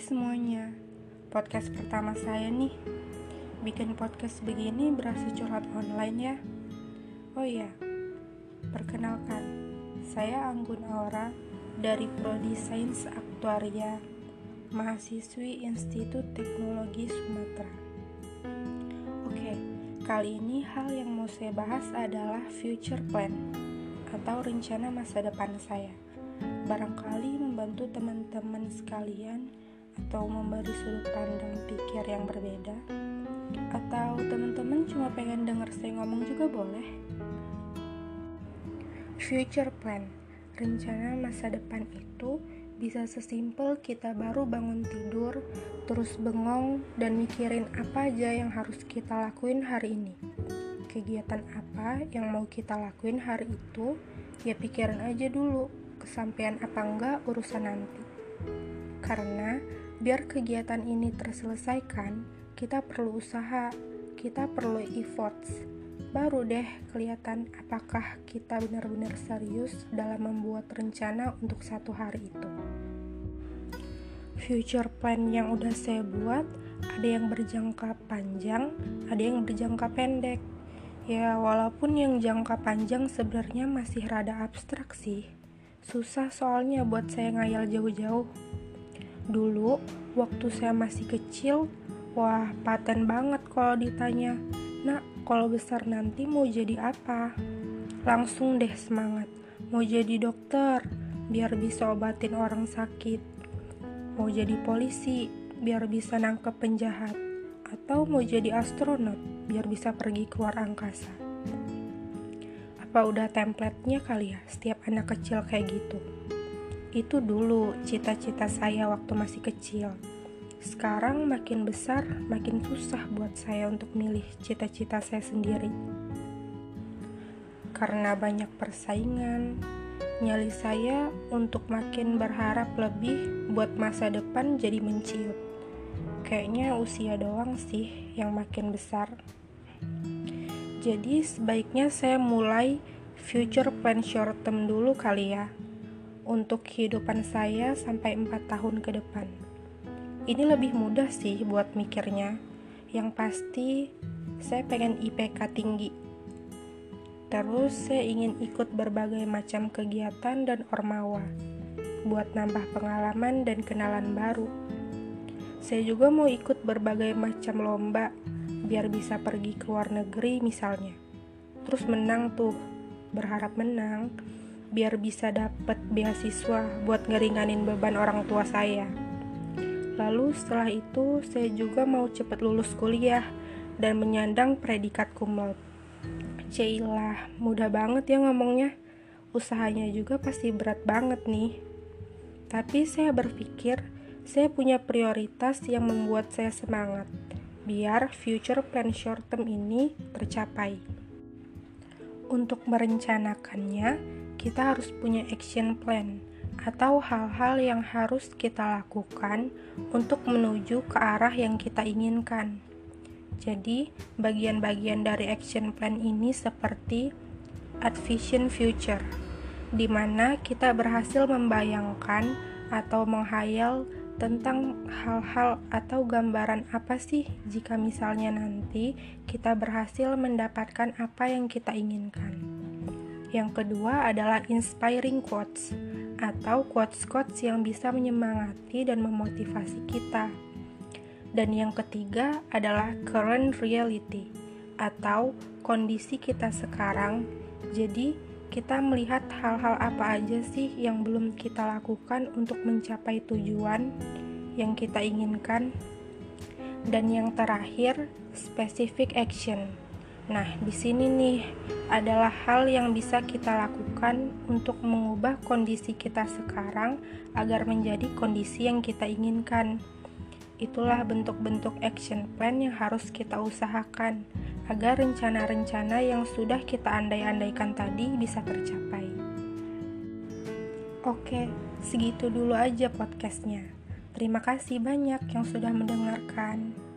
semuanya, podcast pertama saya nih. Bikin podcast begini berasa curhat online ya. Oh iya, perkenalkan, saya Anggun Aura dari Prodi Sains Aktuaria, mahasiswi Institut Teknologi Sumatera. Oke, kali ini hal yang mau saya bahas adalah future plan atau rencana masa depan saya barangkali membantu teman-teman sekalian atau memberi sudut pandang pikir yang berbeda? Atau teman-teman cuma pengen denger saya ngomong juga boleh? Future plan. Rencana masa depan itu bisa sesimpel kita baru bangun tidur terus bengong dan mikirin apa aja yang harus kita lakuin hari ini. Kegiatan apa yang mau kita lakuin hari itu? Ya pikirin aja dulu kesampaian apa enggak urusan nanti karena biar kegiatan ini terselesaikan kita perlu usaha kita perlu efforts. Baru deh kelihatan apakah kita benar-benar serius dalam membuat rencana untuk satu hari itu. Future plan yang udah saya buat ada yang berjangka panjang ada yang berjangka pendek. Ya walaupun yang jangka panjang sebenarnya masih rada abstrak sih. Susah soalnya buat saya ngayal jauh-jauh. Dulu, waktu saya masih kecil, wah paten banget kalau ditanya, Nak, kalau besar nanti mau jadi apa? Langsung deh semangat, mau jadi dokter, biar bisa obatin orang sakit. Mau jadi polisi, biar bisa nangkep penjahat. Atau mau jadi astronot, biar bisa pergi keluar angkasa. Apa udah templatenya kali ya setiap anak kecil kayak gitu? Itu dulu cita-cita saya waktu masih kecil. Sekarang makin besar, makin susah buat saya untuk milih cita-cita saya sendiri. Karena banyak persaingan, nyali saya untuk makin berharap lebih buat masa depan jadi menciut. Kayaknya usia doang sih yang makin besar. Jadi sebaiknya saya mulai future plan short term dulu kali ya untuk kehidupan saya sampai 4 tahun ke depan. Ini lebih mudah sih buat mikirnya. Yang pasti saya pengen IPK tinggi. Terus saya ingin ikut berbagai macam kegiatan dan ormawa buat nambah pengalaman dan kenalan baru. Saya juga mau ikut berbagai macam lomba biar bisa pergi ke luar negeri misalnya. Terus menang tuh, berharap menang biar bisa dapet beasiswa buat ngeringanin beban orang tua saya. Lalu setelah itu saya juga mau cepet lulus kuliah dan menyandang predikat cum laude. Cailah, mudah banget ya ngomongnya. Usahanya juga pasti berat banget nih. Tapi saya berpikir saya punya prioritas yang membuat saya semangat biar future plan short term ini tercapai. Untuk merencanakannya, kita harus punya action plan atau hal-hal yang harus kita lakukan untuk menuju ke arah yang kita inginkan. Jadi, bagian-bagian dari action plan ini seperti Advision Future, di mana kita berhasil membayangkan atau menghayal tentang hal-hal atau gambaran apa sih jika misalnya nanti kita berhasil mendapatkan apa yang kita inginkan. Yang kedua adalah inspiring quotes atau quotes-quotes yang bisa menyemangati dan memotivasi kita. Dan yang ketiga adalah current reality atau kondisi kita sekarang. Jadi, kita melihat hal-hal apa aja sih yang belum kita lakukan untuk mencapai tujuan yang kita inginkan. Dan yang terakhir, specific action. Nah, di sini nih adalah hal yang bisa kita lakukan untuk mengubah kondisi kita sekarang agar menjadi kondisi yang kita inginkan. Itulah bentuk-bentuk action plan yang harus kita usahakan agar rencana-rencana yang sudah kita andai-andaikan tadi bisa tercapai. Oke, segitu dulu aja podcastnya. Terima kasih banyak yang sudah mendengarkan.